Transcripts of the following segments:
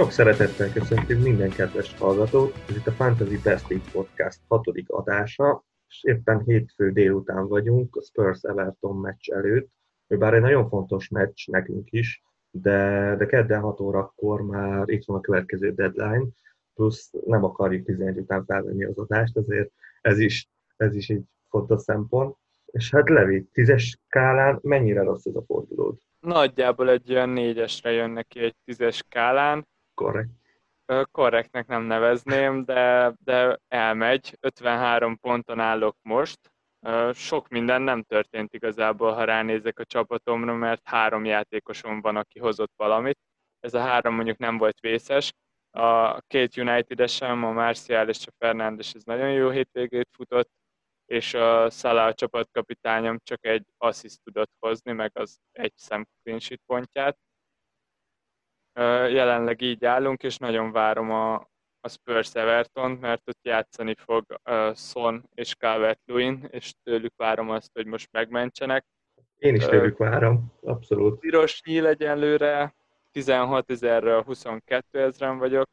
Sok szeretettel köszöntünk minden kedves hallgatót. Ez itt a Fantasy Besting Podcast hatodik adása, és éppen hétfő délután vagyunk a Spurs-Everton meccs előtt. Bár egy nagyon fontos meccs nekünk is, de, de kedden 6 órakor már itt van a következő deadline, plusz nem akarjuk 11 után felvenni az adást, ezért ez is, ez is egy fontos szempont. És hát Levi, tízes skálán mennyire rossz ez a fordulód? Nagyjából egy olyan négyesre jön neki egy tízes skálán. Korrekt. Korrektnek nem nevezném, de, de elmegy. 53 ponton állok most. Sok minden nem történt igazából, ha ránézek a csapatomra, mert három játékosom van, aki hozott valamit. Ez a három mondjuk nem volt vészes. A két United-esem, a Marcial és a Fernandes, ez nagyon jó hétvégét futott, és a Salah csapatkapitányom csak egy assziszt tudott hozni, meg az egy szem pontját. Jelenleg így állunk, és nagyon várom a, a Spurs everton mert ott játszani fog uh, Son és calvert lewin és tőlük várom azt, hogy most megmentsenek. Én is tőlük várom, abszolút. Piros nyíl egyenlőre, 16 ezerről 22 ezeren vagyok.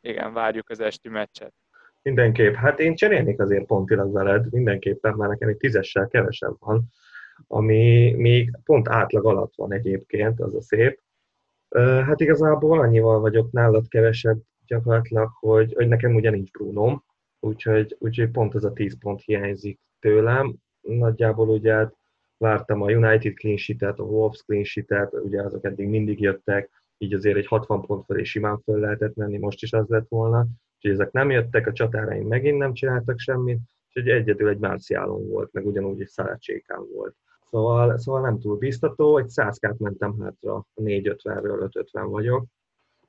Igen, várjuk az esti meccset. Mindenképp. Hát én cserélnék azért pontilag veled, mindenképpen, mert nekem egy tízessel kevesebb van, ami még pont átlag alatt van egyébként, az a szép. Hát igazából annyival vagyok nálad kevesebb gyakorlatilag, hogy, hogy nekem ugye nincs bruno úgyhogy, úgyhogy pont az a 10 pont hiányzik tőlem. Nagyjából ugye hát vártam a United clean sheet-et, a Wolves clean sheet-et, ugye azok eddig mindig jöttek, így azért egy 60 pont felé simán föl lehetett menni, most is az lett volna. Úgyhogy ezek nem jöttek, a csatáraim megint nem csináltak semmit, úgyhogy egyedül egy Márciálon volt, meg ugyanúgy egy Szarácsékán volt. Szóval, szóval nem túl biztató, egy 100 mentem hátra, 450-ről 550 vagyok,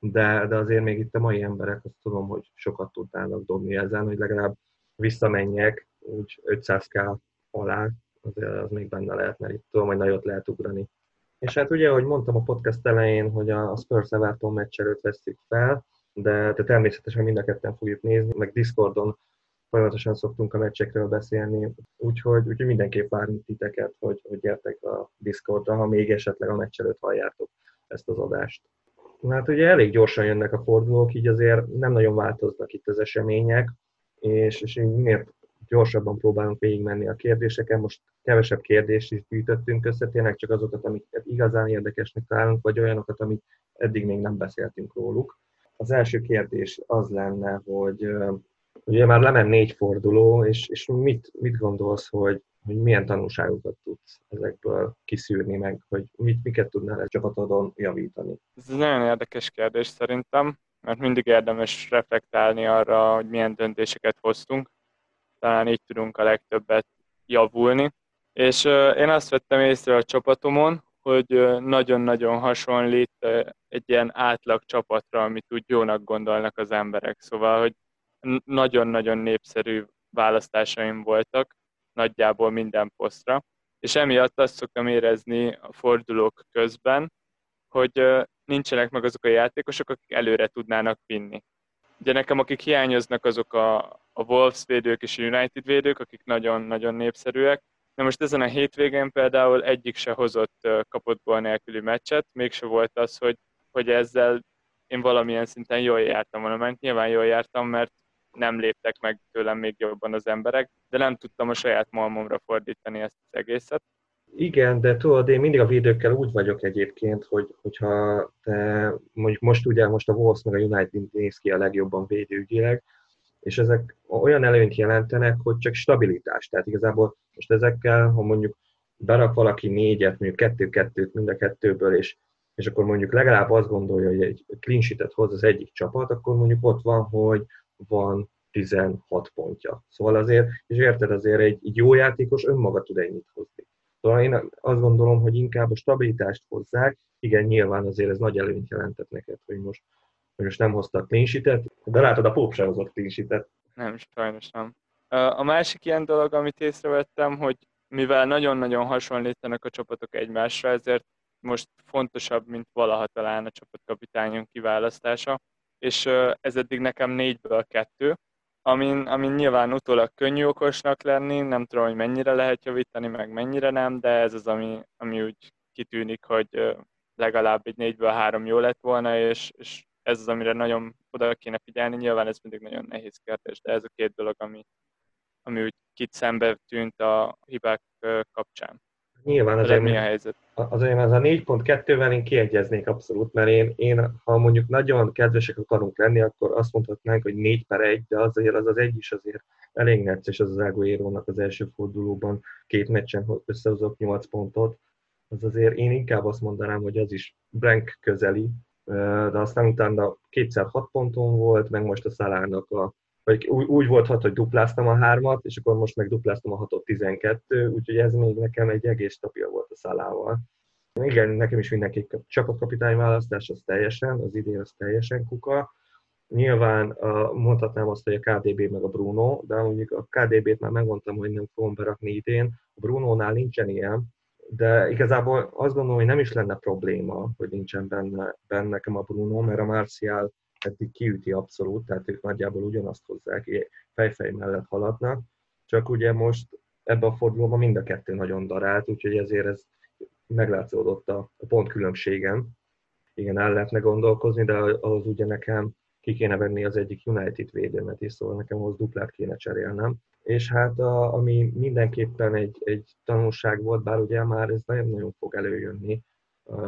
de, de azért még itt a mai emberek azt tudom, hogy sokat tudnának dobni ezen, hogy legalább visszamenjek úgy 500k alá, azért az még benne lehet, mert itt tudom, hogy nagyot lehet ugrani. És hát ugye, ahogy mondtam a podcast elején, hogy a Spurs Everton meccs előtt vesztük fel, de, de természetesen mind a ketten fogjuk nézni, meg Discordon folyamatosan szoktunk a meccsekről beszélni, úgyhogy, úgyhogy mindenképp várunk titeket, hogy, hogy gyertek a Discordra, ha még esetleg a meccs előtt halljátok ezt az adást. Hát ugye elég gyorsan jönnek a fordulók, így azért nem nagyon változnak itt az események, és, és miért gyorsabban próbálunk végigmenni a kérdéseken. Most kevesebb kérdést is gyűjtöttünk össze, tényleg csak azokat, amiket igazán érdekesnek találunk, vagy olyanokat, amik eddig még nem beszéltünk róluk. Az első kérdés az lenne, hogy ugye már lement négy forduló, és, és mit, mit gondolsz, hogy, hogy milyen tanulságokat tudsz ezekből kiszűrni meg, hogy mit, miket tudnál a csapatodon javítani? Ez egy nagyon érdekes kérdés szerintem, mert mindig érdemes reflektálni arra, hogy milyen döntéseket hoztunk. Talán így tudunk a legtöbbet javulni. És én azt vettem észre a csapatomon, hogy nagyon-nagyon hasonlít egy ilyen átlag csapatra, amit úgy jónak gondolnak az emberek. Szóval, hogy nagyon-nagyon népszerű választásaim voltak, nagyjából minden posztra, és emiatt azt szoktam érezni a fordulók közben, hogy nincsenek meg azok a játékosok, akik előre tudnának vinni. Ugye nekem, akik hiányoznak, azok a, a Wolves védők és a United védők, akik nagyon-nagyon népszerűek. Na most ezen a hétvégén például egyik se hozott kapott gól nélküli meccset, mégse volt az, hogy, hogy ezzel én valamilyen szinten jól jártam volna, mert nyilván jól jártam, mert nem léptek meg tőlem még jobban az emberek, de nem tudtam a saját malmomra fordítani ezt az egészet. Igen, de tudod, én mindig a védőkkel úgy vagyok egyébként, hogy, hogyha te, mondjuk most ugye most a Wolves meg a United néz ki a legjobban védőügyileg, és ezek olyan előnyt jelentenek, hogy csak stabilitás. Tehát igazából most ezekkel, ha mondjuk berak valaki négyet, mondjuk kettő-kettőt mind a kettőből, és, és akkor mondjuk legalább azt gondolja, hogy egy clean hoz az egyik csapat, akkor mondjuk ott van, hogy van 16 pontja. Szóval azért, és érted, azért egy, egy jó játékos önmaga tud ennyit hozni. Szóval én azt gondolom, hogy inkább a stabilitást hozzák, igen, nyilván azért ez nagy előnyt jelentett neked, hogy most, hogy most nem hoztak clean de látod, a Pop sem hozott clean Nem, sajnos nem. A másik ilyen dolog, amit észrevettem, hogy mivel nagyon-nagyon hasonlítanak a csapatok egymásra, ezért most fontosabb, mint valaha talán a csapatkapitányunk kiválasztása, és ez eddig nekem négyből kettő, amin, amin nyilván utólag könnyű okosnak lenni, nem tudom, hogy mennyire lehet javítani, meg mennyire nem, de ez az, ami, ami úgy kitűnik, hogy legalább egy négyből három jó lett volna, és, és ez az, amire nagyon oda kéne figyelni. Nyilván ez mindig nagyon nehéz kérdés, de ez a két dolog, ami, ami úgy kit szembe tűnt a hibák kapcsán. Nyilván azért, mi a helyzet? Azért ez a 4.2-vel én kiegyeznék abszolút, mert én, én, ha mondjuk nagyon kedvesek akarunk lenni, akkor azt mondhatnánk, hogy 4 per 1, de azért az az egy is azért elég necces az az Aguero-nak az első fordulóban két meccsen összehozott 8 pontot. Az azért én inkább azt mondanám, hogy az is blank közeli, de aztán utána kétszer 6 ponton volt, meg most a Szalának a vagy úgy, volt hat, hogy dupláztam a hármat, és akkor most meg dupláztam a 6 12, úgyhogy ez még nekem egy egész stabil volt a szalával. Igen, nekem is mindenki csapatkapitány választás az teljesen, az idén az teljesen kuka. Nyilván mondhatnám azt, hogy a KDB meg a Bruno, de mondjuk a KDB-t már megmondtam, hogy nem fogom berakni idén. A Bruno-nál nincsen ilyen, de igazából azt gondolom, hogy nem is lenne probléma, hogy nincsen benne, benne nekem a Bruno, mert a Martial eddig kiüti abszolút, tehát ők nagyjából ugyanazt hozzák, fejfej mellett haladnak, csak ugye most ebben a fordulóban mind a kettő nagyon darált, úgyhogy ezért ez meglátszódott a, a pont különbségem. Igen, el lehetne gondolkozni, de ahhoz ugye nekem ki kéne venni az egyik United védőmet is, szóval nekem ahhoz duplát kéne cserélnem. És hát a, ami mindenképpen egy, egy tanulság volt, bár ugye már ez nagyon-nagyon fog előjönni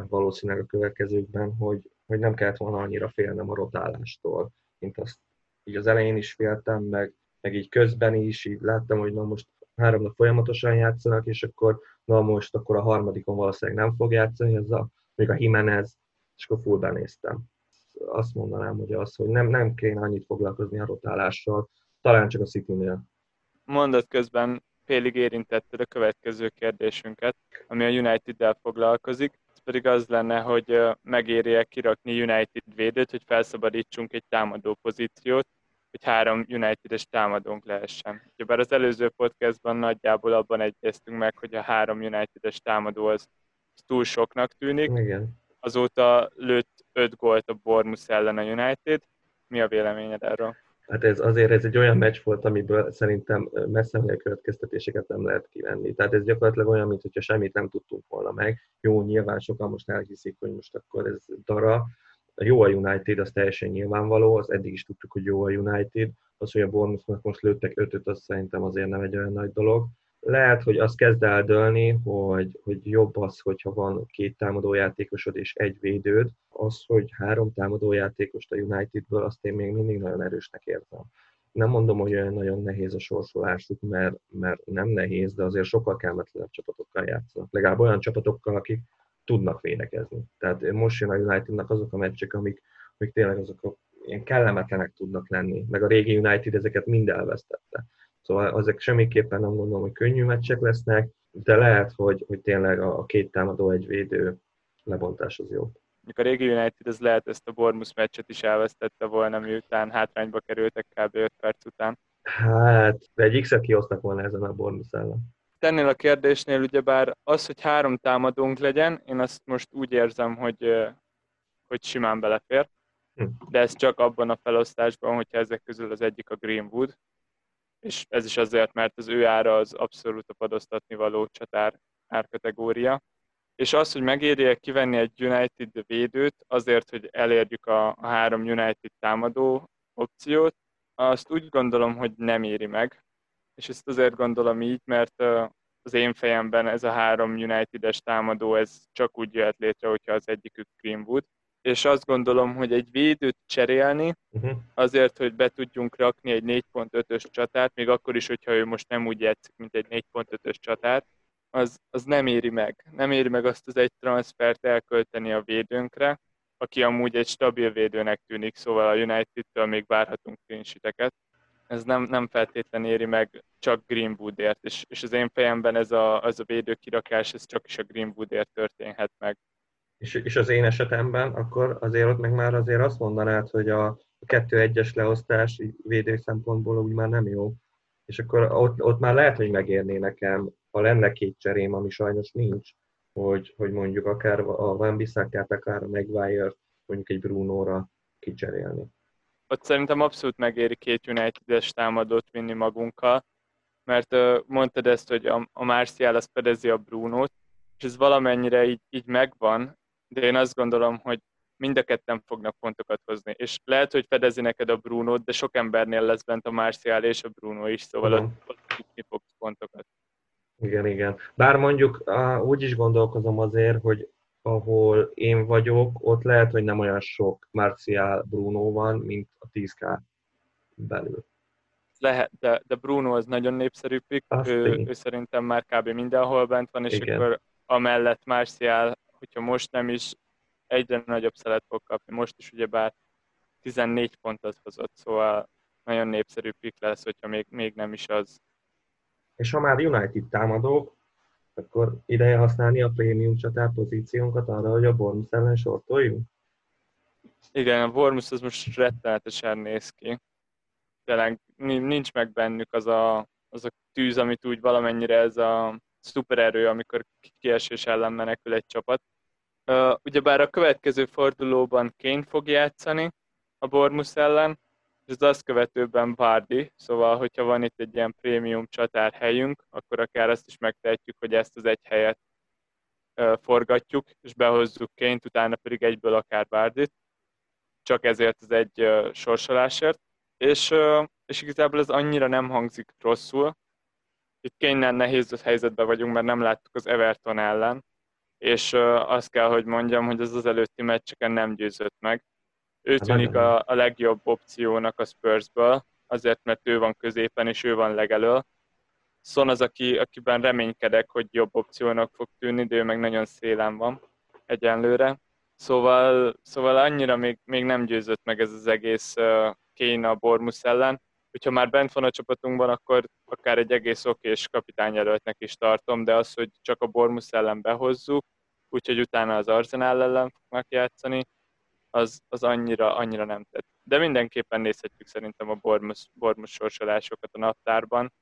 valószínűleg a következőkben, hogy hogy nem kellett volna annyira félnem a rotálástól, mint azt így az elején is féltem, meg, meg így közben is, így láttam, hogy na most három nap folyamatosan játszanak, és akkor na most akkor a harmadikon valószínűleg nem fog játszani, ez a, még a Jimenez, és akkor full benéztem. Azt mondanám, hogy az, hogy nem, nem kéne annyit foglalkozni a rotálással, talán csak a City-nél. Mondat közben félig érintetted a következő kérdésünket, ami a United-del foglalkozik pedig az lenne, hogy megéri-e kirakni United védőt, hogy felszabadítsunk egy támadó pozíciót, hogy három United-es támadónk lehessen. Bár az előző podcastban nagyjából abban egyeztünk meg, hogy a három United-es támadó az, túl soknak tűnik. Igen. Azóta lőtt öt gólt a Bournemouth ellen a United. Mi a véleményed erről? Hát ez azért ez egy olyan meccs volt, amiből szerintem messze a következtetéseket nem lehet kivenni. Tehát ez gyakorlatilag olyan, mintha semmit nem tudtunk volna meg. Jó, nyilván sokan most elhiszik, hogy most akkor ez dara. Jó a United, az teljesen nyilvánvaló, az eddig is tudtuk, hogy jó a United. Az, hogy a Bournemouthnak most lőttek ötöt, az szerintem azért nem egy olyan nagy dolog lehet, hogy az kezd el dőlni, hogy, hogy jobb az, hogyha van két támadójátékosod és egy védőd, az, hogy három támadójátékost a Unitedből, azt én még mindig nagyon erősnek érzem. Nem mondom, hogy olyan nagyon nehéz a sorsolásuk, mert, mert nem nehéz, de azért sokkal kellemetlenebb csapatokkal játszanak. Legalább olyan csapatokkal, akik tudnak védekezni. Tehát most jön a Unitednak azok a meccsek, amik, amik tényleg azok a ilyen kellemetlenek tudnak lenni, meg a régi United ezeket mind elvesztette. Szóval ezek semmiképpen nem gondolom, hogy könnyű meccsek lesznek, de lehet, hogy, hogy tényleg a két támadó, egy védő lebontás az jobb. A régi United az lehet ezt a Bournemouth meccset is elvesztette volna, miután hátrányba kerültek kb. 5 perc után. Hát, de egy X-et kihoztak volna ezen a Bournemouth ellen. Tennél a kérdésnél ugyebár az, hogy három támadónk legyen, én azt most úgy érzem, hogy, hogy simán belefér, hm. de ez csak abban a felosztásban, hogyha ezek közül az egyik a Greenwood, és ez is azért, mert az ő ára az abszolút a padoztatni való csatár árkategória. És az, hogy megérje kivenni egy United védőt azért, hogy elérjük a, a három United támadó opciót, azt úgy gondolom, hogy nem éri meg. És ezt azért gondolom így, mert az én fejemben ez a három United-es támadó, ez csak úgy jöhet létre, hogyha az egyikük Greenwood és azt gondolom, hogy egy védőt cserélni, uh-huh. azért, hogy be tudjunk rakni egy 4.5-ös csatát, még akkor is, hogyha ő most nem úgy játszik, mint egy 4.5-ös csatát, az, az nem éri meg. Nem éri meg azt az egy transfert elkölteni a védőnkre, aki amúgy egy stabil védőnek tűnik, szóval a United-től még várhatunk clean Ez nem, nem feltétlen éri meg csak Greenwoodért, és, és az én fejemben ez a, az a védő kirakás, ez csak is a Greenwoodért történhet meg és, és az én esetemben, akkor azért ott meg már azért azt mondanád, hogy a kettő egyes leosztás védő szempontból úgy már nem jó. És akkor ott, ott már lehet, hogy megérné nekem, ha lenne két cserém, ami sajnos nincs, hogy, hogy mondjuk akár a Van Bissakát, akár a Maguire mondjuk egy Brunóra kicserélni. Ott szerintem abszolút megéri két United-es támadót vinni magunkkal, mert mondtad ezt, hogy a, a Martial az fedezi a Brunót, és ez valamennyire így, így megvan, de én azt gondolom, hogy mind a ketten fognak pontokat hozni. És lehet, hogy fedezi neked a Bruno, de sok embernél lesz bent a Marcial és a Bruno is, szóval uh-huh. ott, ott fogsz pontokat. Igen, igen. Bár mondjuk úgy is gondolkozom azért, hogy ahol én vagyok, ott lehet, hogy nem olyan sok Marcial Bruno van, mint a 10K belül. Lehet, de, de Bruno az nagyon népszerű pick, ő, ő, szerintem már kb. mindenhol bent van, és Igen. akkor amellett Marcial, hogyha most nem is, egyre nagyobb szelet fog kapni. Most is ugyebár 14 pontot hozott, szóval nagyon népszerű pick lesz, hogyha még, még nem is az. És ha már United támadók, akkor ideje használni a prémium csatár pozíciónkat arra, hogy a Bournemouth ellen sortoljunk? Igen, a Bournemouth az most rettenetesen néz ki. Tényleg nincs meg bennük az a, az a tűz, amit úgy valamennyire ez a szupererő, amikor kiesés ellen menekül egy csapat. Uh, ugyebár a következő fordulóban Kane fog játszani a Bournemouth ellen, és az azt követőben Vardy, szóval hogyha van itt egy ilyen prémium csatár helyünk, akkor akár azt is megtehetjük, hogy ezt az egy helyet forgatjuk, és behozzuk ként, utána pedig egyből akár Vardit, csak ezért az egy sorsolásért. És, és igazából ez annyira nem hangzik rosszul. Itt kényen nehéz helyzetben vagyunk, mert nem láttuk az Everton ellen, és azt kell, hogy mondjam, hogy ez az előtti meccseken nem győzött meg ő hát tűnik a, a legjobb opciónak a Spursből, azért, mert ő van középen, és ő van legelől. Son az, aki, akiben reménykedek, hogy jobb opciónak fog tűnni, de ő meg nagyon szélen van egyenlőre. Szóval, szóval annyira még, még nem győzött meg ez az egész uh, Kane a Bormus ellen. Hogyha már bent van a csapatunkban, akkor akár egy egész okés kapitányjelöltnek is tartom, de az, hogy csak a Bormus ellen behozzuk, úgyhogy utána az Arsenal ellen fognak játszani, az, az annyira, annyira nem tett. De mindenképpen nézhetjük szerintem a Bormus, Bormus sorsolásokat a naptárban.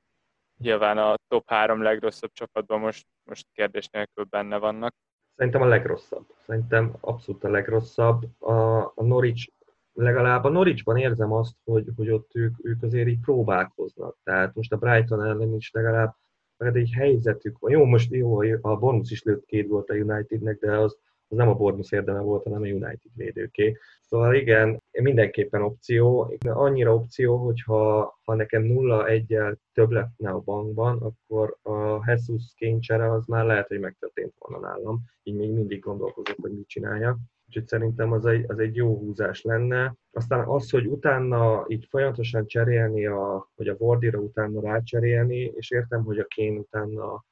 Nyilván a top három legrosszabb csapatban most, most kérdés nélkül benne vannak. Szerintem a legrosszabb. Szerintem abszolút a legrosszabb. A, a Norwich, legalább a Norwichban érzem azt, hogy, hogy ott ők, ők azért így próbálkoznak. Tehát most a Brighton ellen is legalább, legalább egy helyzetük van. Jó, most jó, a Bormus is lőtt két volt a Unitednek, de az, az nem a Bournemouth érdeme volt, hanem a United védőké. Szóval igen, mindenképpen opció. Annyira opció, hogyha ha nekem 0-1-el több lenne a bankban, akkor a Jesus kénycsere az már lehet, hogy megtörtént volna nálam. Így még mindig gondolkozok, hogy mit csináljak. Úgyhogy szerintem az egy, az egy jó húzás lenne. Aztán az, hogy utána így folyamatosan cserélni, a, hogy a Wardira utána rácserélni, és értem, hogy a Kén utána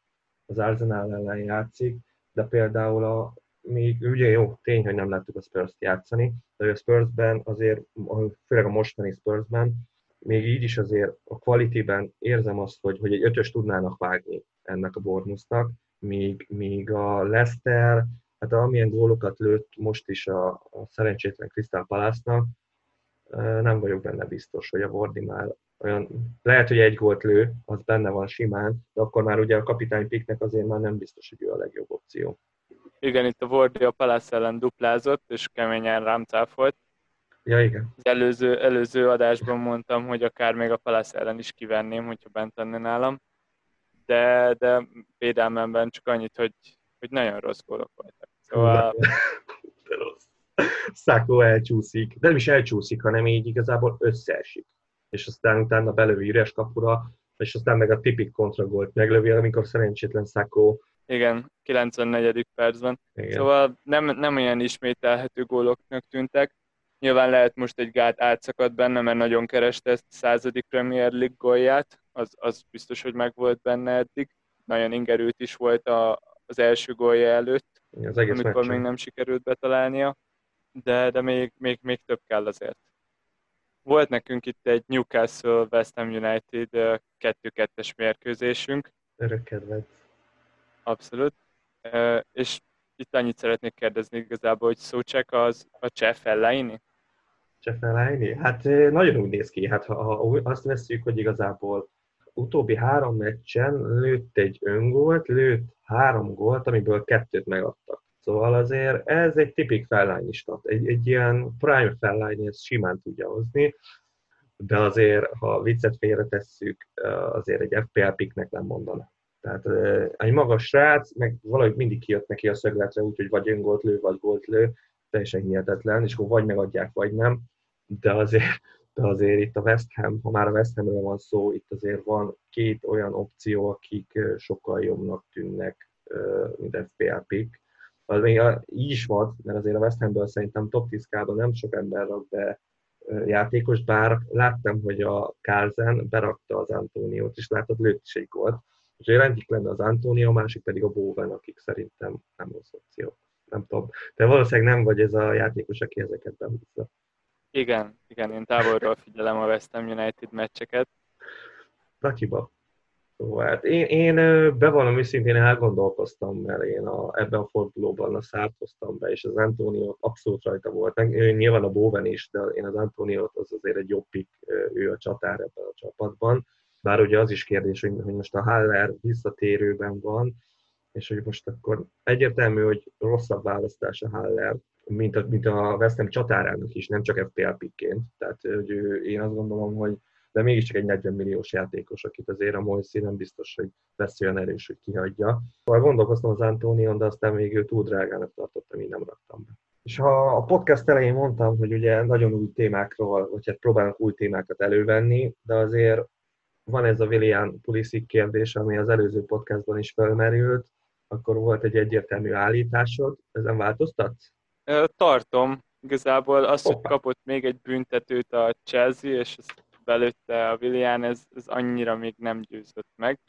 az Arsenal ellen játszik, de például a, még ugye jó, tény, hogy nem láttuk a Spurs-t játszani, de a Spursben azért, főleg a mostani Spursben, még így is azért a quality érzem azt, hogy, hogy egy ötös tudnának vágni ennek a Bournemouthnak, míg, míg a Leicester, hát amilyen gólokat lőtt most is a, a szerencsétlen Crystal Palace-nak, nem vagyok benne biztos, hogy a Wardy már olyan, lehet, hogy egy gólt lő, az benne van simán, de akkor már ugye a kapitány piknek azért már nem biztos, hogy ő a legjobb opció. Igen, itt a Wardy a Palace ellen duplázott, és keményen rám cáfolt. Ja, igen. Az előző, előző adásban mondtam, hogy akár még a Palace ellen is kivenném, hogyha bent lenne nálam. De, de védelmemben csak annyit, hogy, hogy nagyon rossz gólok voltak. Szóval... De rossz. Szákó elcsúszik. De nem is elcsúszik, hanem így igazából összeesik. És aztán utána belövi üres kapura, és aztán meg a tipik kontragolt meglövi, amikor szerencsétlen Szákó igen, 94. percben. Igen. Szóval nem, nem olyan ismételhető góloknak tűntek. Nyilván lehet most egy gát átszakadt benne, mert nagyon kereste ezt a századik Premier League gólját, az, az biztos, hogy meg volt benne eddig. Nagyon ingerült is volt a, az első gólja előtt, az egész amikor meccsen. még nem sikerült betalálnia, de, de még, még, még több kell azért. Volt nekünk itt egy Newcastle West Ham United 2-2-es mérkőzésünk. Örök kedvenc Abszolút. És itt annyit szeretnék kérdezni igazából, hogy Szócsek az a cseh Fellaini? Cseh Fellaini? Hát nagyon úgy néz ki. Hát ha, ha azt veszük, hogy igazából utóbbi három meccsen lőtt egy öngólt, lőtt három gólt, amiből kettőt megadtak. Szóval azért ez egy tipik Fellaini stat. Egy, egy ilyen prime Fellaini ezt simán tudja hozni, de azért, ha viccet félretesszük, azért egy FPL piknek nem mondanak. Tehát egy magas srác, meg valahogy mindig kijött neki a szögletre, úgyhogy vagy öngolt lő, vagy gólt lő. teljesen hihetetlen, és akkor vagy megadják, vagy nem, de azért, de azért itt a West Ham, ha már a West Hamről van szó, itt azért van két olyan opció, akik sokkal jobbnak tűnnek, mint FPL pick. Az még így is van, mert azért a West Hamből szerintem top 10 nem sok ember rak be játékos, bár láttam, hogy a Kárzen berakta az Antóniót, és látod, lőtt is egy gólt. Úgyhogy egyik lenne az Antónió, másik pedig a Bowen, akik szerintem nem rossz opció. Nem tudom. De valószínűleg nem vagy ez a játékos, aki ezeket behúzza. Igen, igen, én távolról figyelem a West Ham United meccseket. Lakiba. Szóval hát én, én bevallom őszintén elgondolkoztam, mert én a, ebben a fordulóban a szárt hoztam be, és az Antonio abszolút rajta volt. Nyilván a Bowen is, de én az Antonio az azért egy jobb pick, ő a csatár ebben a csapatban. Bár ugye az is kérdés, hogy, hogy most a Haller visszatérőben van, és hogy most akkor egyértelmű, hogy rosszabb választás a Haller, mint a, mint a West Ham csatárának is, nem csak FPL pickként. Tehát hogy ő, én azt gondolom, hogy de mégiscsak egy 40 milliós játékos, akit azért a Moiszi nem biztos, hogy lesz olyan erős, hogy kihagyja. Szóval gondolkoztam az Antonion, de aztán még ő túl drágának tartottam, így nem raktam be. És ha a podcast elején mondtam, hogy ugye nagyon új témákról, vagy hát próbálnak új témákat elővenni, de azért van ez a William Pulisic kérdés, ami az előző podcastban is felmerült, akkor volt egy egyértelmű állításod, ezen változtatsz? Tartom. Igazából az, hogy kapott még egy büntetőt a Chelsea, és ezt belőtte a Willian, ez, ez annyira még nem győzött meg.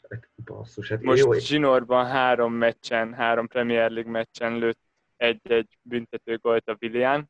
Basszus, hát Most jó. Zsinórban három meccsen, három Premier League meccsen lőtt egy-egy büntető gólt a Willian,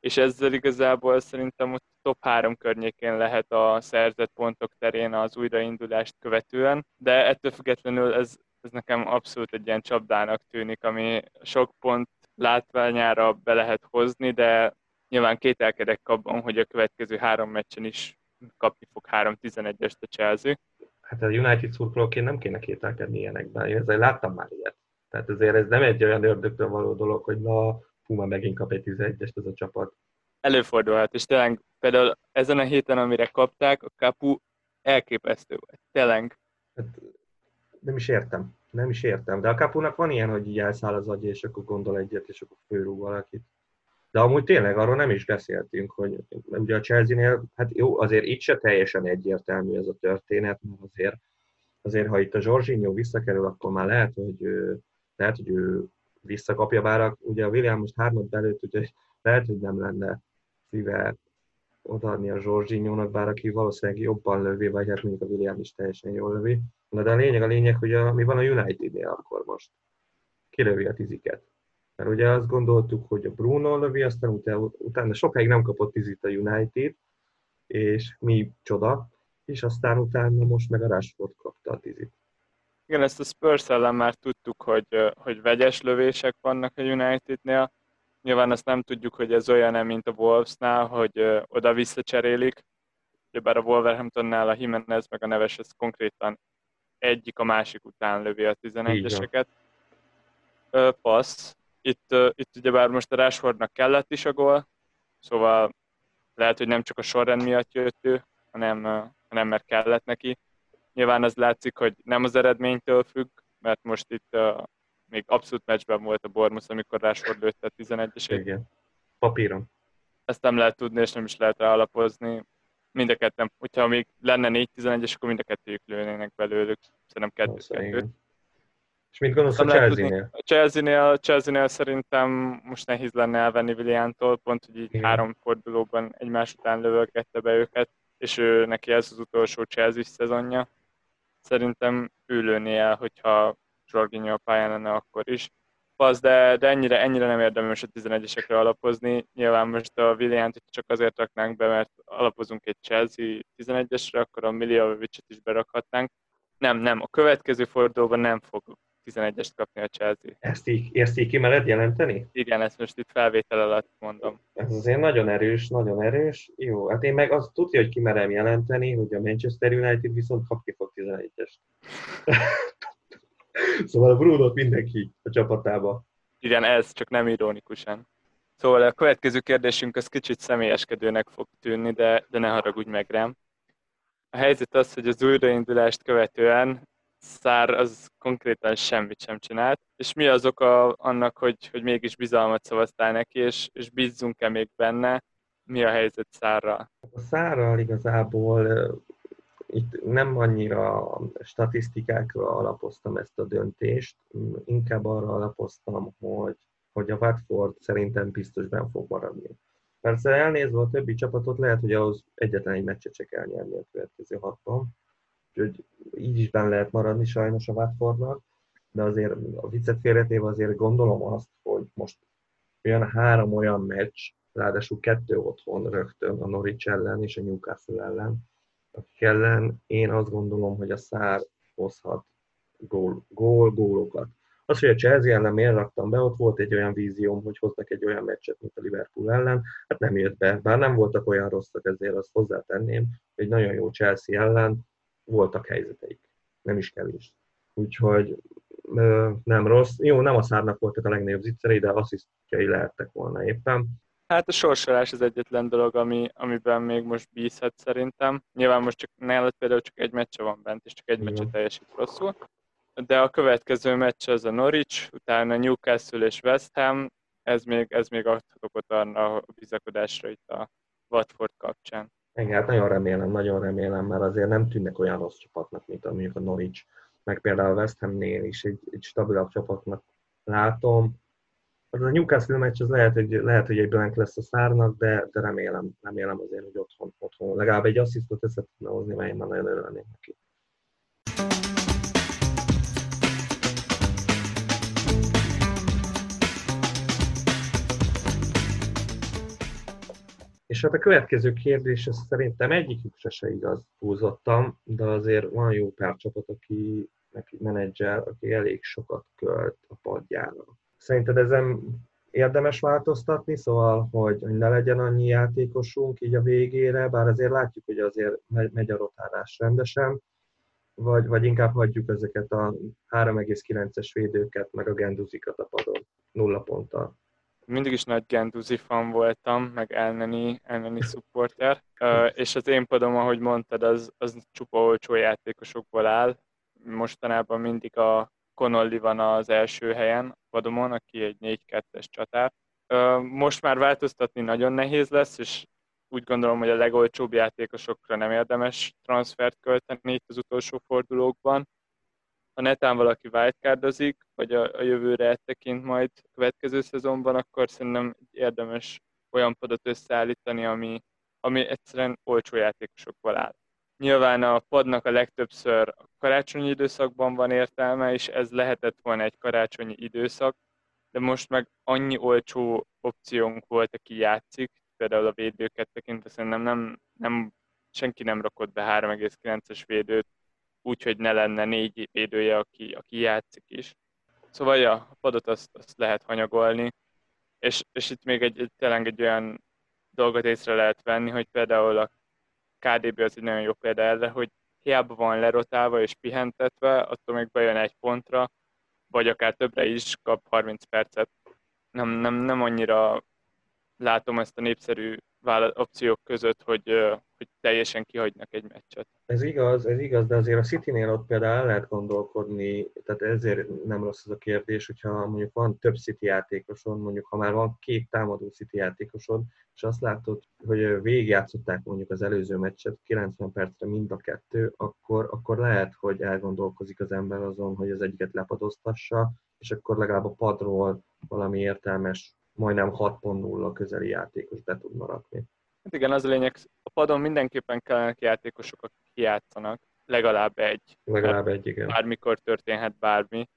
és ezzel igazából szerintem ott top három környékén lehet a szerzett pontok terén az újraindulást követően, de ettől függetlenül ez, ez nekem abszolút egy ilyen csapdának tűnik, ami sok pont látványára be lehet hozni, de nyilván kételkedek abban, hogy a következő három meccsen is kapni fog 3-11-est a Chelsea. Hát a United szurkolóként nem kéne kételkedni ilyenekben, én ezzel láttam már ilyet. Tehát azért ez nem egy olyan ördögtől való dolog, hogy na, fú, már megint kap egy 11-est ez a csapat. Előfordulhat, és tényleg például ezen a héten, amire kapták, a kapu elképesztő volt. Tényleg. Hát, nem is értem. Nem is értem. De a kapunak van ilyen, hogy így elszáll az agya, és akkor gondol egyet, és akkor főrúg valakit. De amúgy tényleg arról nem is beszéltünk, hogy ugye a Chelsea-nél, hát jó, azért itt se teljesen egyértelmű ez a történet, mert azért, azért ha itt a Jorginho visszakerül, akkor már lehet, hogy, lehet, hogy ő visszakapja, bár ugye a William most hármat belőtt, úgyhogy lehet, hogy nem lenne szíve odaadni a Zsorzsinyónak, bár aki valószínűleg jobban lövi, vagy hát mondjuk a William is teljesen jól lövi. Na de a lényeg a lényeg, hogy a, mi van a United-nél akkor most. Kilövi a tiziket. Mert ugye azt gondoltuk, hogy a Bruno lövi, aztán utána, utána sokáig nem kapott tizit a United, és mi csoda, és aztán utána most meg a Rashford kapta a tizit. Igen, ezt a Spurs ellen már tudtuk, hogy, hogy vegyes lövések vannak a Unitednél. Nyilván azt nem tudjuk, hogy ez olyan mint a Wolvesnál, hogy oda visszacserélik. Bár a Wolverhamptonnál a Jimenez meg a Neves ez konkrétan egyik a másik után lövi a 11-eseket. Passz, itt, itt ugyebár most a Rashfordnak kellett is a gól, szóval lehet, hogy nem csak a sorrend miatt jött ő, hanem, hanem mert kellett neki. Nyilván az látszik, hogy nem az eredménytől függ, mert most itt uh, még abszolút meccsben volt a Bormus, amikor Rashford lőtte a 11-esét. Igen, papíron. Ezt nem lehet tudni, és nem is lehet rá alapozni. Mind a ketten, hogyha még lenne 4-11-es, akkor mind a kettőjük lőnének belőlük. Szerintem kettőt-kettőt. És mit gondolsz a Chelsea-nél? A Chelsea-nél, Chelsea-nél szerintem most nehéz lenne elvenni Williantól, pont, hogy így Igen. három fordulóban egymás után lövölgette be őket, és ő neki ez az utolsó Chelsea szezonja. Szerintem ő lőni el, hogyha Jorginho a pályán lenne akkor is. Az, de, de ennyire, ennyire nem érdemes a 11-esekre alapozni. Nyilván most a Williant csak azért raknánk be, mert alapozunk egy Chelsea 11-esre, akkor a Miljovic-et is berakhatnánk. Nem, nem, a következő fordulóban nem fog 11-est kapni a Chelsea. Ezt így, ezt így kimered jelenteni? Igen, ezt most itt felvétel alatt mondom. Ez azért nagyon erős, nagyon erős. Jó, hát én meg azt tudja, hogy kimerem jelenteni, hogy a Manchester United viszont kapni fog 11-est. szóval a Bruno mindenki a csapatába. Igen, ez csak nem ironikusan. Szóval a következő kérdésünk az kicsit személyeskedőnek fog tűnni, de, de ne haragudj meg rám. A helyzet az, hogy az újraindulást követően Szár az konkrétan semmit sem csinált. És mi az oka annak, hogy, hogy mégis bizalmat szavaztál neki, és, és bízzunk-e még benne? Mi a helyzet Szárral? A Szárral igazából itt nem annyira statisztikákra alapoztam ezt a döntést, inkább arra alapoztam, hogy, hogy a Watford szerintem biztos ben fog maradni. Persze elnézve a többi csapatot, lehet, hogy ahhoz egyetlen egy meccset se kell nyerni a következő haton. Úgyhogy így is benne lehet maradni sajnos a Watfordnak, de azért a viccet félretéve azért gondolom azt, hogy most olyan három olyan meccs, ráadásul kettő otthon rögtön a Norwich ellen és a Newcastle ellen, akik ellen én azt gondolom, hogy a szár hozhat gól, gól, gólokat. Az, hogy a Chelsea ellen miért raktam be, ott volt egy olyan vízióm, hogy hoztak egy olyan meccset, mint a Liverpool ellen, hát nem jött be, bár nem voltak olyan rosszak, ezért azt hozzátenném, hogy nagyon jó Chelsea ellen voltak helyzeteik, nem is kevés. Úgyhogy nem rossz. Jó, nem a szárnak voltak a legnagyobb zicserei, de asszisztjai lehettek volna éppen. Hát a sorsolás az egyetlen dolog, ami, amiben még most bízhat szerintem. Nyilván most csak nálad például csak egy meccse van bent, és csak egy meccse teljesít rosszul. De a következő meccs az a Norwich, utána Newcastle és West Ham, ez még, ez még adhat okot arra a bizakodásra itt a Watford kapcsán. Igen, hát nagyon remélem, nagyon remélem, mert azért nem tűnnek olyan rossz csapatnak, mint mondjuk a Norwich, meg például a West Hamnél is egy, egy stabilabb csapatnak látom az a Newcastle meccs az lehet, hogy, lehet, hogy egy blank lesz a szárnak, de, de remélem, remélem azért, hogy otthon, otthon legalább egy asszisztot össze tudna hozni, mert én már nagyon örülnék neki. És hát a következő kérdés, ez szerintem egyikükre se igaz, húzottam, de azért van jó pár csapat, aki, neki menedzser, aki elég sokat költ a padjára. Szerinted ezen érdemes változtatni, szóval, hogy ne legyen annyi játékosunk így a végére, bár azért látjuk, hogy azért megy a rotálás rendesen, vagy, vagy inkább hagyjuk ezeket a 3,9-es védőket, meg a genduzikat a padon, nulla ponttal. Mindig is nagy genduzi fan voltam, meg elneni, elneni supporter, és az én padom, ahogy mondtad, az, az csupa olcsó játékosokból áll. Mostanában mindig a Connolly van az első helyen vadomon, aki egy 4-2-es csatár. Most már változtatni nagyon nehéz lesz, és úgy gondolom, hogy a legolcsóbb játékosokra nem érdemes transfert költeni itt az utolsó fordulókban. Ha netán valaki wildcardozik, vagy a, a jövőre tekint majd következő szezonban, akkor szerintem érdemes olyan padot összeállítani, ami, ami egyszerűen olcsó játékosokból áll. Nyilván a padnak a legtöbbször a karácsonyi időszakban van értelme, és ez lehetett volna egy karácsonyi időszak, de most meg annyi olcsó opciónk volt, aki játszik, például a védőket tekintve szerintem nem, nem, senki nem rakott be 3,9-es védőt, úgyhogy ne lenne négy védője, aki, aki játszik is. Szóval ja, a padot azt, azt lehet hanyagolni, és, és itt még egy, egy, egy olyan dolgot észre lehet venni, hogy például a KDB az egy nagyon jó példa erre, hogy hiába van lerotálva és pihentetve, attól még bejön egy pontra, vagy akár többre is kap 30 percet. Nem, nem, nem annyira látom ezt a népszerű opciók között, hogy, hogy teljesen kihagynak egy meccset. Ez igaz, ez igaz, de azért a City-nél ott például el lehet gondolkodni, tehát ezért nem rossz az a kérdés, hogyha mondjuk van több City játékosod, mondjuk ha már van két támadó City játékosod, és azt látod, hogy végigjátszották mondjuk az előző meccset 90 percre mind a kettő, akkor, akkor lehet, hogy elgondolkozik az ember azon, hogy az egyiket lepadoztassa, és akkor legalább a padról valami értelmes majdnem 6.0 közeli játékos be tudna rakni. Hát igen, az a lényeg, a padon mindenképpen kellene játékosok, akik játszanak, legalább egy. Legalább egy, igen. Bármikor történhet bármi.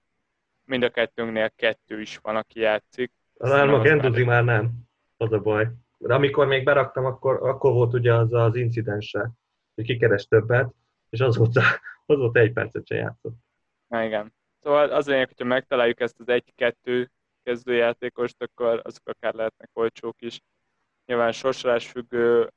Mind a kettőnknél kettő is van, aki játszik. Nem, a Genduzi már nem, az a baj. De amikor még beraktam, akkor, akkor volt ugye az az incidense, hogy kikeres többet, és azóta, azóta egy percet se játszott. Na igen. Szóval az lényeg, hogyha megtaláljuk ezt az egy-kettő kezdőjátékost, akkor azok akár lehetnek olcsók is. Nyilván sorsolás függő,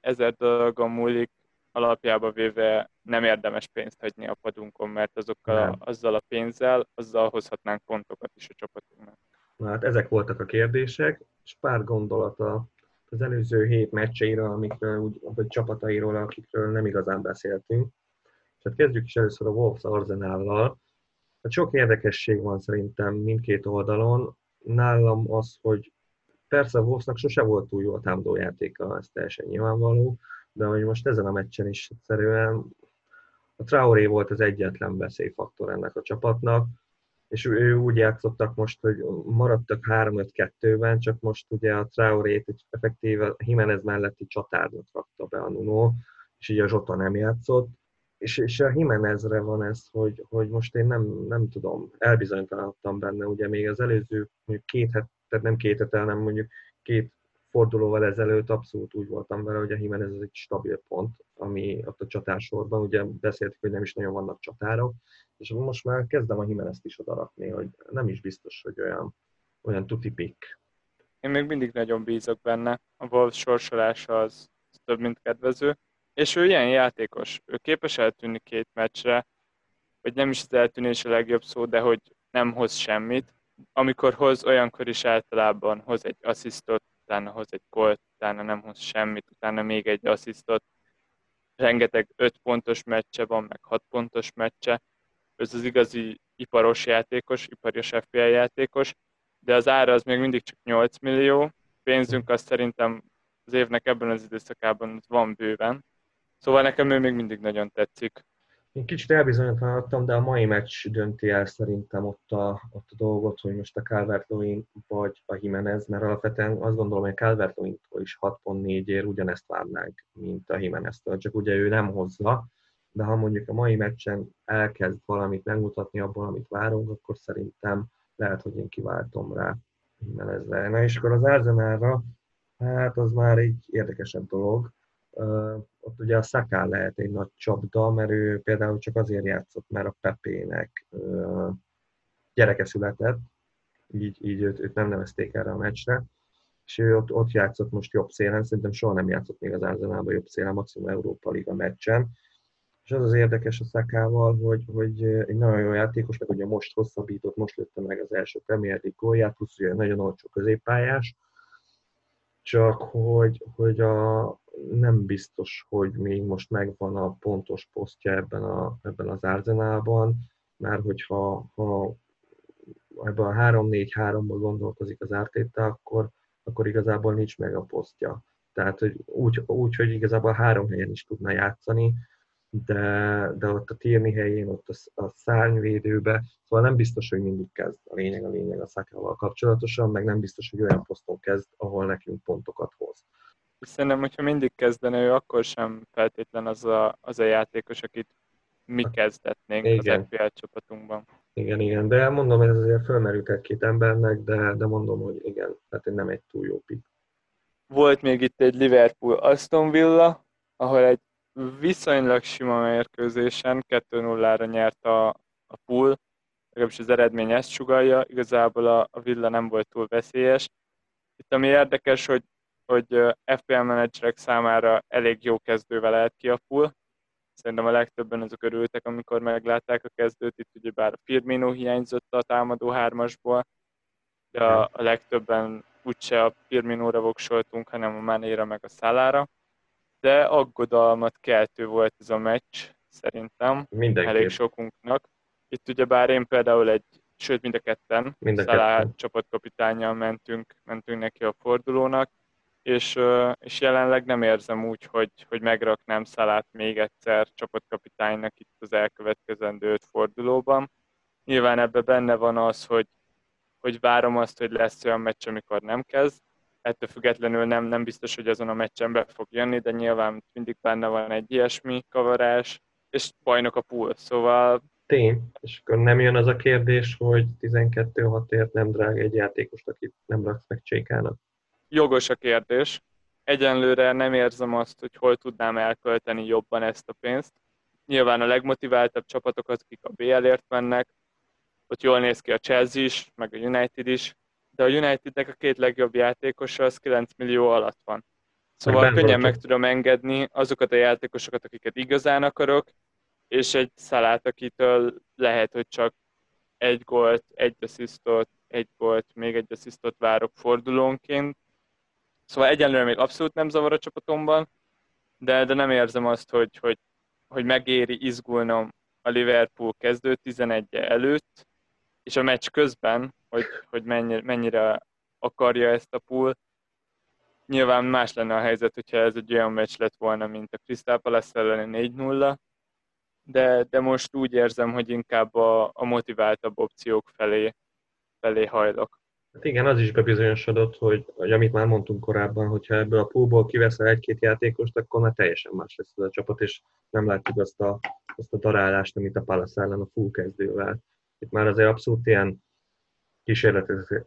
ezer dolgon múlik, alapjába véve nem érdemes pénzt hagyni a padunkon, mert azokkal, nem. azzal a pénzzel, azzal hozhatnánk pontokat is a csapatunknak. Na hát ezek voltak a kérdések, és pár gondolata az előző hét meccseiről, amikről, úgy, vagy csapatairól, akikről nem igazán beszéltünk. Tehát kezdjük is először a Wolves Arzenállal. Hát sok érdekesség van szerintem mindkét oldalon. Nálam az, hogy persze a Wolvesnak sose volt túl jó a támadójátéka, ez teljesen nyilvánvaló, de hogy most ezen a meccsen is egyszerűen a Traoré volt az egyetlen veszélyfaktor ennek a csapatnak, és ő úgy játszottak most, hogy maradtak 3-5-2-ben, csak most ugye a Traorét egy effektíve Jimenez melletti csatárnak rakta be a Nuno, és így a Zsota nem játszott, és, és a Jimenezre van ez, hogy, hogy most én nem, nem tudom, elbizonytalanodtam benne, ugye még az előző mondjuk két het, tehát nem két hetel, hanem mondjuk két fordulóval ezelőtt abszolút úgy voltam vele, hogy a Jimenez ez egy stabil pont, ami ott a csatársorban, ugye beszéltük, hogy nem is nagyon vannak csatárok, és most már kezdem a Jimenez-t is odarakni, hogy nem is biztos, hogy olyan, olyan tuti pick. Én még mindig nagyon bízok benne, a Wolves sorsolása az, az több, mint kedvező, és ő ilyen játékos, ő képes eltűnni két meccsre, vagy nem is az eltűnés a legjobb szó, de hogy nem hoz semmit. Amikor hoz, olyankor is általában hoz egy asszisztot, utána hoz egy gólt, utána nem hoz semmit, utána még egy asszisztot. Rengeteg 5 pontos meccse van, meg 6 pontos meccse. Ez az igazi iparos játékos, iparos FPL játékos, de az ára az még mindig csak 8 millió. Pénzünk azt szerintem az évnek ebben az időszakában van bőven. Szóval nekem ő még mindig nagyon tetszik. Én kicsit elbizonytalanodtam, de a mai meccs dönti el szerintem ott a, ott a dolgot, hogy most a calvert vagy a Jimenez, mert alapvetően azt gondolom, hogy a calvert is 6.4 ér ugyanezt várnánk, mint a Jimenez-től, csak ugye ő nem hozza, de ha mondjuk a mai meccsen elkezd valamit megmutatni abból, amit várunk, akkor szerintem lehet, hogy én kiváltom rá Jimenezre. Na és akkor az Arsenalra, hát az már egy érdekesebb dolog, ott ugye a Szaká lehet egy nagy csapda, mert ő például csak azért játszott, mert a Pepének gyereke született, így, így őt, őt nem nevezték erre a meccsre, és ő ott, ott játszott most jobb szélen, szerintem soha nem játszott még az Arzenálban jobb szélen, maximum Európa Liga meccsen, és az az érdekes a Szakával, hogy, hogy egy nagyon jó játékos, meg ugye most hosszabbított, most lőtte meg az első Premier League gólját, plusz ugye nagyon olcsó középpályás, csak hogy, hogy a, nem biztos, hogy még most megvan a pontos posztja ebben, a, ebben az árzenálban, mert hogyha ha ebben a 3-4-3-ban gondolkozik az ártétel, akkor, akkor igazából nincs meg a posztja. Tehát hogy úgy, úgy, hogy igazából három helyen is tudna játszani, de, de ott a Tierney helyén, ott a, a szárnyvédőbe, szóval nem biztos, hogy mindig kezd a lényeg a lényeg a szakával kapcsolatosan, meg nem biztos, hogy olyan poszton kezd, ahol nekünk pontokat hoz. Szerintem, hogyha mindig kezdene ő, akkor sem feltétlen az a, az a játékos, akit mi kezdetnénk igen. az FPL csapatunkban. Igen, igen, de mondom, ez azért fölmerült egy-két embernek, de, de mondom, hogy igen, tehát nem egy túl jó pick. Volt még itt egy Liverpool Aston Villa, ahol egy viszonylag sima mérkőzésen 2-0-ra nyert a, a pool, legalábbis az eredmény ezt sugalja, igazából a, a Villa nem volt túl veszélyes. Itt ami érdekes, hogy, hogy FPL menedzserek számára elég jó kezdővel lehet ki a pool. Szerintem a legtöbben azok örültek, amikor meglátták a kezdőt. Itt ugye bár Firmino hiányzott a támadó hármasból, de a, legtöbben úgyse a Firminóra voksoltunk, hanem a Manéra meg a Szálára de aggodalmat keltő volt ez a meccs, szerintem, Mindenképp. elég sokunknak. Itt ugye bár én például egy, sőt mind a ketten, mind a Szalá csapatkapitányjal mentünk, mentünk neki a fordulónak, és, és jelenleg nem érzem úgy, hogy, hogy megraknám Szalát még egyszer csapatkapitánynak itt az elkövetkezendő öt fordulóban. Nyilván ebben benne van az, hogy, hogy várom azt, hogy lesz olyan meccs, amikor nem kezd, ettől függetlenül nem, nem biztos, hogy azon a meccsen be fog jönni, de nyilván mindig benne van egy ilyesmi kavarás, és bajnok a pool, szóval... Tény, és akkor nem jön az a kérdés, hogy 12-6 ért nem drága egy játékost, akit nem raksz meg Csékának? Jogos a kérdés. Egyenlőre nem érzem azt, hogy hol tudnám elkölteni jobban ezt a pénzt. Nyilván a legmotiváltabb csapatok azok, akik a BL-ért mennek, ott jól néz ki a Chelsea is, meg a United is, de a Unitednek a két legjobb játékosa az 9 millió alatt van. Szóval könnyen voltam. meg tudom engedni azokat a játékosokat, akiket igazán akarok, és egy szalát, akitől lehet, hogy csak egy gólt, egy asszisztot, egy gólt, még egy asszisztot várok fordulónként. Szóval egyenlőre még abszolút nem zavar a csapatomban, de, de nem érzem azt, hogy, hogy hogy megéri izgulnom a Liverpool kezdő 11 -e előtt, és a meccs közben, hogy, hogy mennyire, mennyire akarja ezt a pool. Nyilván más lenne a helyzet, hogyha ez egy olyan meccs lett volna, mint a Crystal Palace elleni 4-0, de, de most úgy érzem, hogy inkább a, a motiváltabb opciók felé, felé hajlok. Hát igen, az is bebizonyosodott, hogy, hogy amit már mondtunk korábban, hogyha ebből a poolból kiveszel egy-két játékost, akkor már teljesen más lesz ez a csapat, és nem látjuk azt a, azt a darálást, amit a Palace ellen a full kezdővel. Itt már azért abszolút ilyen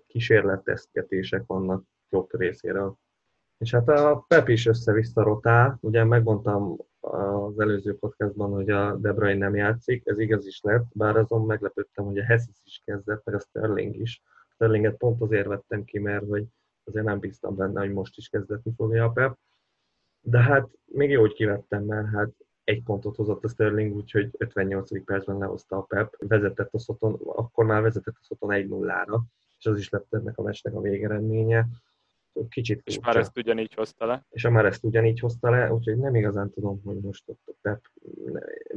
kísérletezgetések vannak jobb részéről. És hát a Pep is össze-vissza rotál, ugye megmondtam az előző podcastban, hogy a De Bruyne nem játszik, ez igaz is lett, bár azon meglepődtem, hogy a Hessis is kezdett, meg a Sterling is. Sterlinget pont azért vettem ki, mert hogy azért nem bíztam benne, hogy most is kezdetni fogja a Pep. De hát még jó, hogy kivettem, mert hát egy pontot hozott a Sterling, úgyhogy 58. percben lehozta a Pep, vezetett a szoton, akkor már vezetett a szoton 1-0-ra, és az is lett ennek a meccsnek a végeredménye. Kicsit És már ezt ugyanígy hozta le. És már ezt ugyanígy hozta le, úgyhogy nem igazán tudom, hogy most ott a Pep,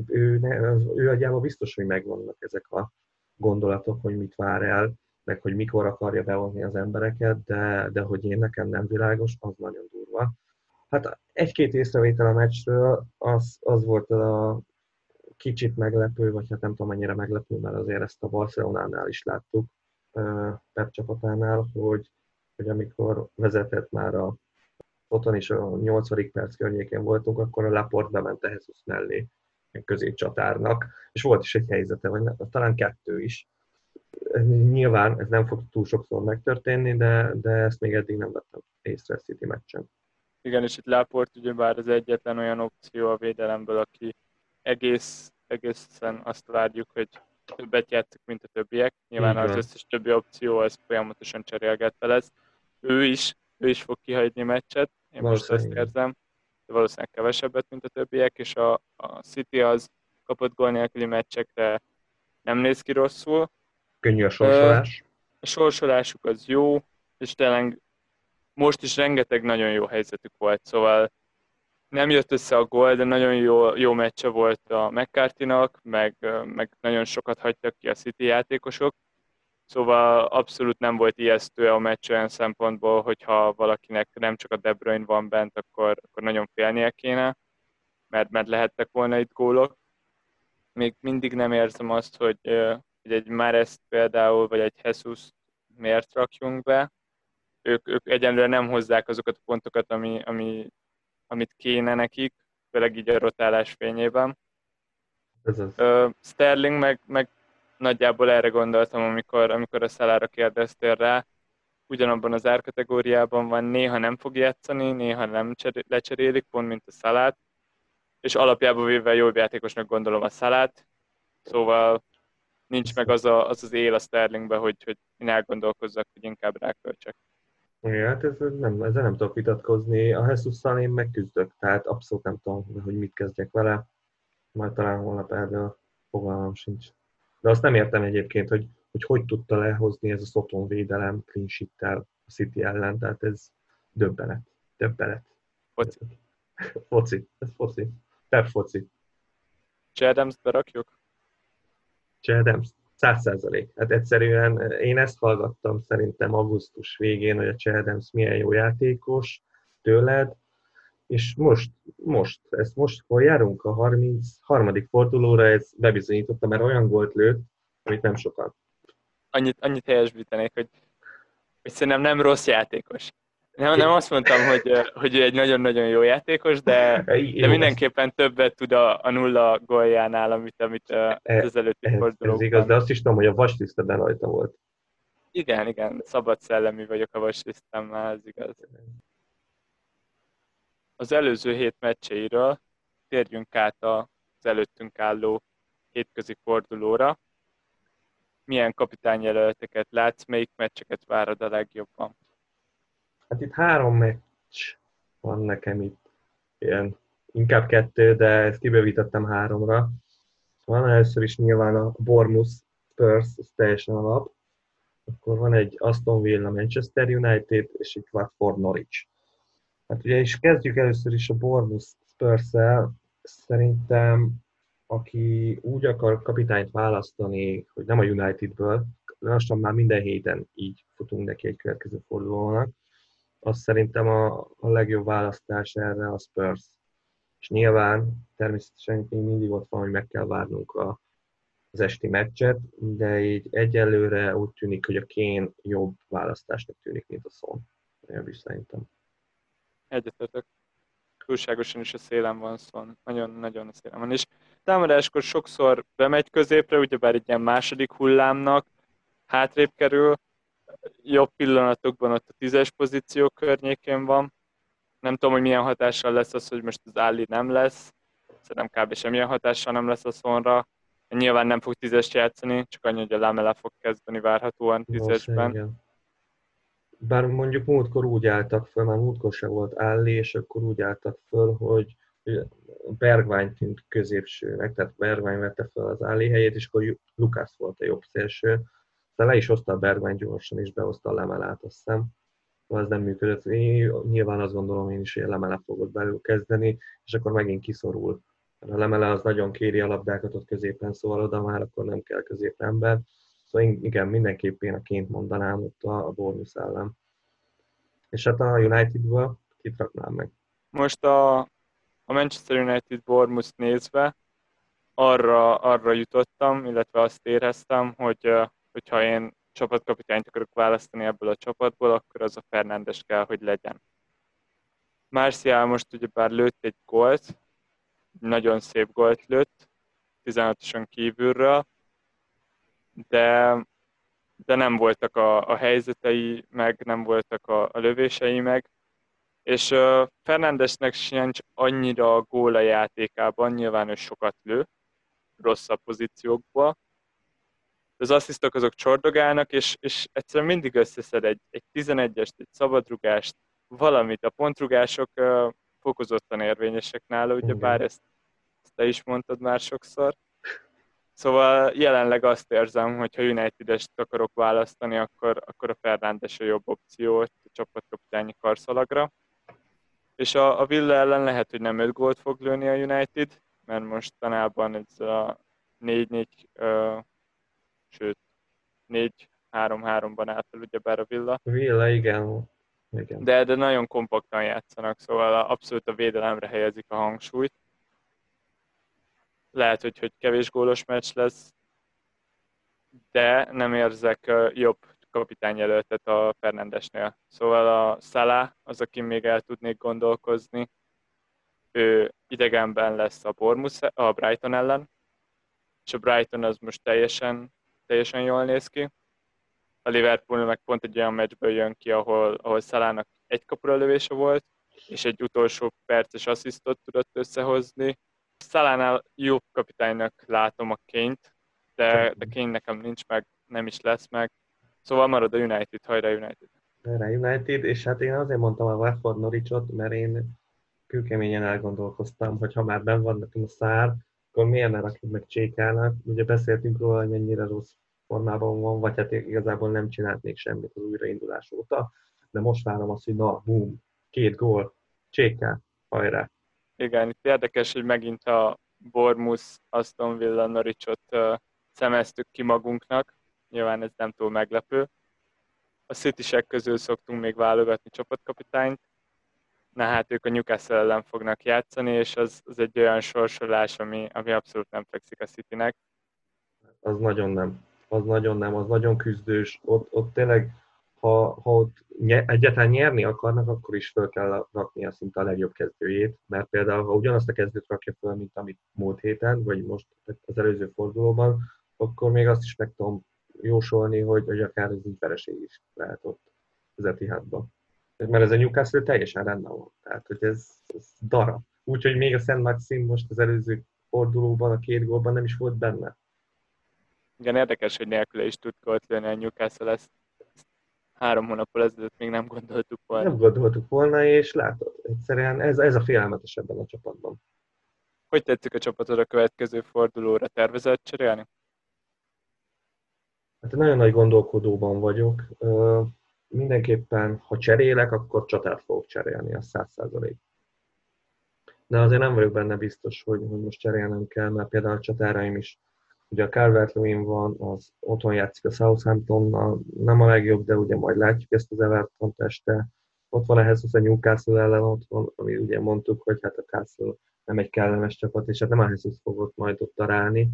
ő, ne, ő agyában biztos, hogy megvannak ezek a gondolatok, hogy mit vár el, meg hogy mikor akarja bevonni az embereket, de, de hogy én nekem nem világos, az nagyon durva. Hát egy-két észrevétel a meccsről, az, az volt a kicsit meglepő, vagy hát nem tudom mennyire meglepő, mert azért ezt a Barcelonánál is láttuk, Pep csapatánál, hogy, hogy amikor vezetett már a otthon is a 8. perc környékén voltunk, akkor a Laport bement Jesus mellé középcsatárnak, és volt is egy helyzete, vagy talán kettő is. Nyilván ez nem fog túl sokszor megtörténni, de, de ezt még eddig nem vettem észre a City meccsen. Igen, és itt Láport ugyebár az egyetlen olyan opció a védelemből, aki egész, egészen azt várjuk, hogy többet játszik, mint a többiek. Nyilván az összes többi opció az folyamatosan cserélgetve lesz. Ő is, ő is fog kihagyni meccset, én most ezt érzem, de valószínűleg kevesebbet, mint a többiek, és a, a City az kapott gól nélküli meccsekre nem néz ki rosszul. Könnyű a sorsolás. A sorsolásuk az jó, és tényleg most is rengeteg nagyon jó helyzetük volt, szóval nem jött össze a gól, de nagyon jó, jó meccse volt a mccarthy meg, meg nagyon sokat hagytak ki a City játékosok, szóval abszolút nem volt ijesztő a meccs olyan szempontból, hogyha valakinek nem csak a De Bruyne van bent, akkor, akkor nagyon félnie kéne, mert, mert lehettek volna itt gólok. Még mindig nem érzem azt, hogy, hogy egy Mares például, vagy egy Jesus miért rakjunk be, ők, ők egyenlőre nem hozzák azokat a pontokat, ami, ami, amit kéne nekik, főleg így a rotálás fényében. Sterling meg, meg nagyjából erre gondoltam, amikor, amikor a szalára kérdeztél rá, ugyanabban az árkategóriában van, néha nem fog játszani, néha nem lecserélik, pont mint a szalát, és alapjában véve jobb játékosnak gondolom a szalát, szóval nincs meg az a, az, az él a Sterlingbe, hogy, hogy én elgondolkozzak, hogy inkább ráköltsek. Igen, hát ez nem, ezzel nem tudok vitatkozni. A jesus én megküzdök, tehát abszolút nem tudom, hogy mit kezdjek vele. Majd talán holnap erről fogalmam sincs. De azt nem értem egyébként, hogy hogy, hogy tudta lehozni ez a Szoton védelem clean sheet a City ellen, tehát ez döbbenet. Döbbenet. Foci. foci. Ez foci. Pep foci. Chadams berakjuk? Chadams száz százalék. Hát egyszerűen eh, én ezt hallgattam szerintem augusztus végén, hogy a Cseldemsz milyen jó játékos tőled, és most, most, ezt most, hol járunk a 33. fordulóra, ez bebizonyította, mert olyan gólt lőtt, amit nem sokan. Annyit, annyit helyesbítenék, hogy, hogy szerintem nem rossz játékos. Nem, nem azt mondtam, hogy, hogy ő egy nagyon-nagyon jó játékos, de, de mindenképpen többet tud a, a nulla góljánál, amit, amit e, az előtti fordulókban. Ez igaz, de azt is tudom, hogy a vasliszteben rajta volt. Igen, igen, szabad szellemi vagyok a vaslisztemmel, ez igaz. Az előző hét meccseiről térjünk át az előttünk álló hétközi fordulóra. Milyen kapitányjelölteket látsz, melyik meccseket várod a legjobban? Hát itt három meccs van nekem itt, ilyen, inkább kettő, de ezt kibővítettem háromra. Van először is nyilván a Bournemouth Spurs, ez teljesen alap. Akkor van egy Aston Villa Manchester United, és itt Watford Norwich. Hát ugye is kezdjük először is a Bournemouth Spurs-el. szerintem aki úgy akar kapitányt választani, hogy nem a Unitedből, lassan már minden héten így futunk neki egy következő fordulónak, az szerintem a, a legjobb választás erre a Spurs. És nyilván természetesen mindig ott van, hogy meg kell várnunk a, az esti meccset, de így egyelőre úgy tűnik, hogy a Kén jobb választásnak tűnik, mint a Son. Olyan is szerintem. Egyetetek. Túlságosan is a szélem van Son. Nagyon-nagyon a szélem van. És támadáskor sokszor bemegy középre, ugyebár egy ilyen második hullámnak hátrébb kerül, jobb pillanatokban ott a tízes pozíció környékén van. Nem tudom, hogy milyen hatással lesz az, hogy most az Alli nem lesz. Szerintem kb. semmilyen hatással nem lesz a szonra. Nyilván nem fog tízest játszani, csak annyi, hogy a Lamela fog kezdeni várhatóan tízesben. Bár mondjuk múltkor úgy álltak föl, már múltkor se volt Alli, és akkor úgy álltak föl, hogy Bergvány tűnt középsőnek, tehát Bergvány vette fel az Alli helyét, és akkor Lukász volt a jobb szélső aztán le is hozta a Bergman gyorsan, és behozta a lemelát, azt hiszem. Az nem működött. Én nyilván azt gondolom én is, hogy a lemele fogod belül kezdeni, és akkor megint kiszorul. A lemele az nagyon kéri a labdákat ott középen, szóval oda már akkor nem kell középember. Szóval igen, mindenképp én a ként mondanám ott a, a Bournemouth ellen. És hát a Unitedből kit raknám meg? Most a, a Manchester United Bournemouth nézve arra, arra jutottam, illetve azt éreztem, hogy hogyha én csapatkapitányt akarok választani ebből a csapatból, akkor az a Fernándes kell, hogy legyen. Marcial most ugyebár lőtt egy gólt, nagyon szép gólt lőtt, 16-oson kívülről, de, de nem voltak a, a helyzetei meg, nem voltak a, a lövései meg, és uh, Fernandesnek sincs annyira a gól a játékában, nyilván ő sokat lő, rosszabb pozíciókból, az asszisztok azok csordogálnak, és, és egyszerűen mindig összeszed egy, egy 11-est, egy szabadrugást, valamit. A pontrugások uh, fokozottan érvényesek nála, ugye bár ezt, ezt te is mondtad már sokszor. Szóval jelenleg azt érzem, hogy ha United-est akarok választani, akkor, akkor a Fernándes a jobb opció a csapatkapitányi karszalagra. És a, a Villa ellen lehet, hogy nem 5 gólt fog lőni a United, mert most tanában ez a 4-4 uh, sőt 4-3-3-ban áll fel ugyebár a Villa. Villa, igen. igen. De, de nagyon kompaktan játszanak, szóval abszolút a védelemre helyezik a hangsúlyt. Lehet, hogy, hogy kevés gólos meccs lesz, de nem érzek jobb kapitányjelöltet a Fernandesnél. Szóval a Salah az, aki még el tudnék gondolkozni, ő idegenben lesz a, Bournemouth, a Brighton ellen, és a Brighton az most teljesen teljesen jól néz ki. A Liverpool meg pont egy olyan meccsből jön ki, ahol, ahol Szalának egy kapura lövése volt, és egy utolsó perces asszisztot tudott összehozni. Szalánál jobb kapitánynak látom a ként, de, de kény nekem nincs meg, nem is lesz meg. Szóval marad a United, hajrá United. Hajrá United, és hát én azért mondtam a Watford Norwichot, mert én kőkeményen elgondolkoztam, hogy ha már ben van nekem a szár, akkor miért ne rakjuk meg Csékának? Ugye beszéltünk róla, hogy mennyire rossz formában van, vagy hát igazából nem csinált még semmit az újraindulás óta, de most várom azt, hogy na, boom, két gól, Cséká, hajrá! Igen, itt érdekes, hogy megint a Bormus, Aston Villa, Norwichot uh, szemeztük ki magunknak, nyilván ez nem túl meglepő. A city közül szoktunk még válogatni csapatkapitányt, na hát ők a Newcastle ellen fognak játszani, és az, az egy olyan sorsolás, ami, ami abszolút nem fekszik a Citynek. Az nagyon nem. Az nagyon nem, az nagyon küzdős. Ott, ott tényleg, ha, ha ott nye, egyáltalán nyerni akarnak, akkor is fel kell rakni a szinte a legjobb kezdőjét, mert például, ha ugyanazt a kezdőt rakja fel, mint amit múlt héten, vagy most az előző fordulóban, akkor még azt is meg tudom jósolni, hogy, hogy akár ez így is lehet ott az Etihadban mert ez a Newcastle teljesen rendben van. Tehát, hogy ez, ez dara. Úgyhogy még a Szent Maxim most az előző fordulóban, a két gólban nem is volt benne. Igen, érdekes, hogy nélküle is tud gólt lőni a Newcastle, ezt, ezt három hónappal ezelőtt még nem gondoltuk volna. Nem gondoltuk volna, és látod, egyszerűen ez, ez a félelmetes ebben a csapatban. Hogy tetszik a csapatod a következő fordulóra? Tervezett cserélni? Hát nagyon nagy gondolkodóban vagyok mindenképpen, ha cserélek, akkor csatát fogok cserélni, a száz százalék. de azért nem vagyok benne biztos, hogy, hogy most cserélnem kell, mert például a csatáraim is, ugye a calvert van, az otthon játszik a Southamptonnal, nem a legjobb, de ugye majd látjuk ezt az Everton este. Ott van Jesus a Newcastle ellen otthon, ami ugye mondtuk, hogy hát a Castle nem egy kellemes csapat, és hát nem Jesus fogott majd ott találni.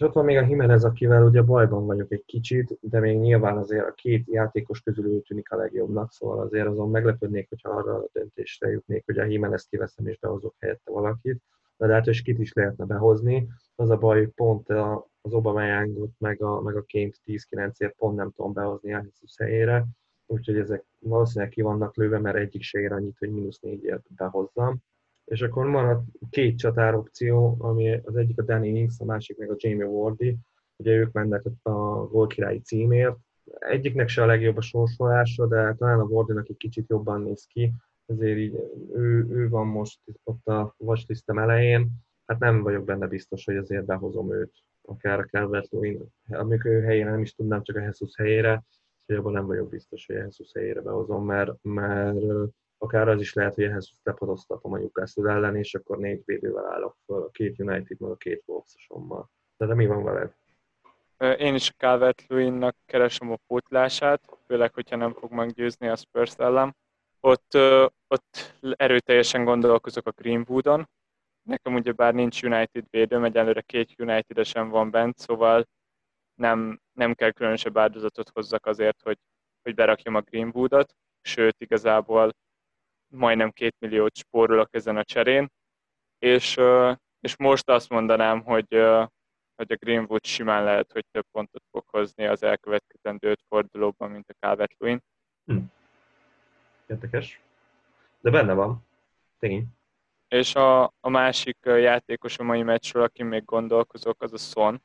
És ott van még a Jimenez, akivel ugye bajban vagyok egy kicsit, de még nyilván azért a két játékos közül ő tűnik a legjobbnak, szóval azért azon meglepődnék, hogyha arra a döntésre jutnék, hogy a Jimenez kiveszem és behozok helyette valakit, de hát is kit is lehetne behozni. Az a baj, hogy pont az Aubameyang meg a, meg a Ként 10-9-ért pont nem tudom behozni a Jesus helyére, úgyhogy ezek valószínűleg ki vannak lőve, mert egyik se ér annyit, hogy mínusz négyért behozzam és akkor maradt két csatár opció, ami az egyik a Danny Ings, a másik meg a Jamie Wardy, ugye ők mennek a gólkirályi címért. Egyiknek se a legjobb a sorsolása, de talán a Wardynak egy kicsit jobban néz ki, ezért így ő, ő van most ott a watchlistem elején. Hát nem vagyok benne biztos, hogy azért behozom őt, akár a calvert amikor ő helyére nem is tudnám, csak a Jesus helyére, abban nem vagyok biztos, hogy a Jesus helyére behozom, mert, mert akár az is lehet, hogy ehhez lepadoztatom a Newcastle ellen, és akkor négy védővel állok fel, a két United, meg a két Wolvesosommal. De, de mi van veled? Én is a calvert keresem a pótlását, főleg, hogyha nem fog meggyőzni a Spurs ellen. Ott, ott erőteljesen gondolkozok a Greenwoodon. Nekem ugye bár nincs United védőm, egyelőre két united van bent, szóval nem, nem kell különösebb áldozatot hozzak azért, hogy, hogy berakjam a Greenwoodot, sőt igazából majdnem két milliót spórolok ezen a cserén, és, és most azt mondanám, hogy, hogy a Greenwood simán lehet, hogy több pontot fog hozni az elkövetkezendő öt fordulóban, mint a calvert -Lewin. Hm. Érdekes. De benne van. Tény. És a, a másik játékos a mai meccsről, aki még gondolkozok, az a Son.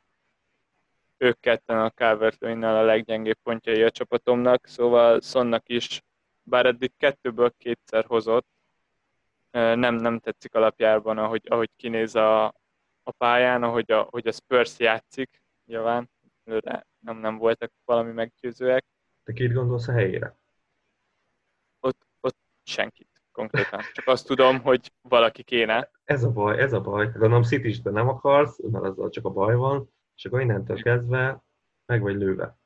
Ők ketten a calvert a leggyengébb pontjai a csapatomnak, szóval Sonnak is bár eddig kettőből kétszer hozott, nem, nem tetszik alapjában, ahogy, ahogy kinéz a, a pályán, ahogy a, hogy a Spurs játszik, nyilván, nem, nem voltak valami meggyőzőek. Te két gondolsz a helyére? Ott, ott senkit konkrétan. Csak azt tudom, hogy valaki kéne. Ez a baj, ez a baj. Gondolom city nem akarsz, mert azzal csak a baj van, és akkor innentől kezdve meg vagy lőve.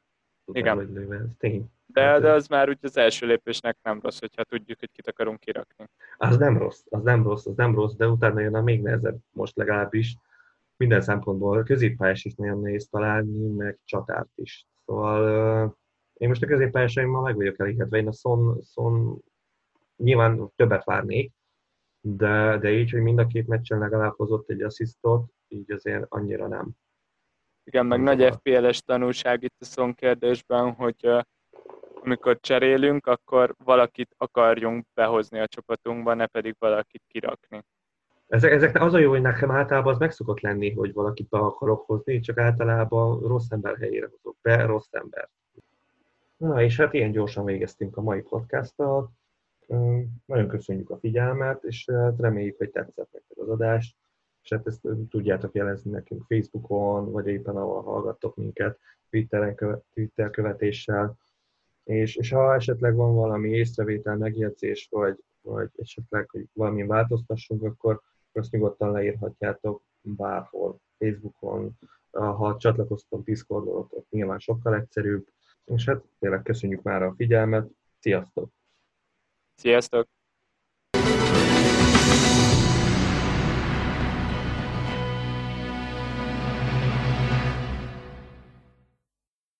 Tudod, Igen. Vagy lőve, ez tény. De, de az már úgy az első lépésnek nem rossz, hogyha tudjuk, hogy kit akarunk kirakni. Az nem rossz, az nem rossz, az nem rossz, de utána jön a még nehezebb most legalábbis. Minden szempontból középpályás is nagyon nehéz találni, meg csatárt is. Szóval én most a középpályásaimmal meg vagyok elégedve. Én a Son, Son nyilván többet várnék, de, de így, hogy mind a két meccsen legalább hozott egy asszisztot, így azért annyira nem. Igen, meg nagy FPL-es tanulság itt a Son kérdésben, hogy amikor cserélünk, akkor valakit akarjunk behozni a csapatunkba, ne pedig valakit kirakni. Ezek, ezek az a jó, hogy nekem általában az meg szokott lenni, hogy valakit be akarok hozni, csak általában rossz ember helyére hozok be, rossz ember. Na, és hát ilyen gyorsan végeztünk a mai podcasttal. Nagyon köszönjük a figyelmet, és hát reméljük, hogy tetszett nektek az adás, és hát ezt tudjátok jelezni nekünk Facebookon, vagy éppen ahol hallgattok minket, Twitteren, Twitter követéssel és, és ha esetleg van valami észrevétel, megjegyzés, vagy, vagy esetleg, hogy valami változtassunk, akkor azt nyugodtan leírhatjátok bárhol, Facebookon, ha csatlakoztok Discordon, ott nyilván sokkal egyszerűbb, és hát tényleg köszönjük már a figyelmet, sziasztok! Sziasztok!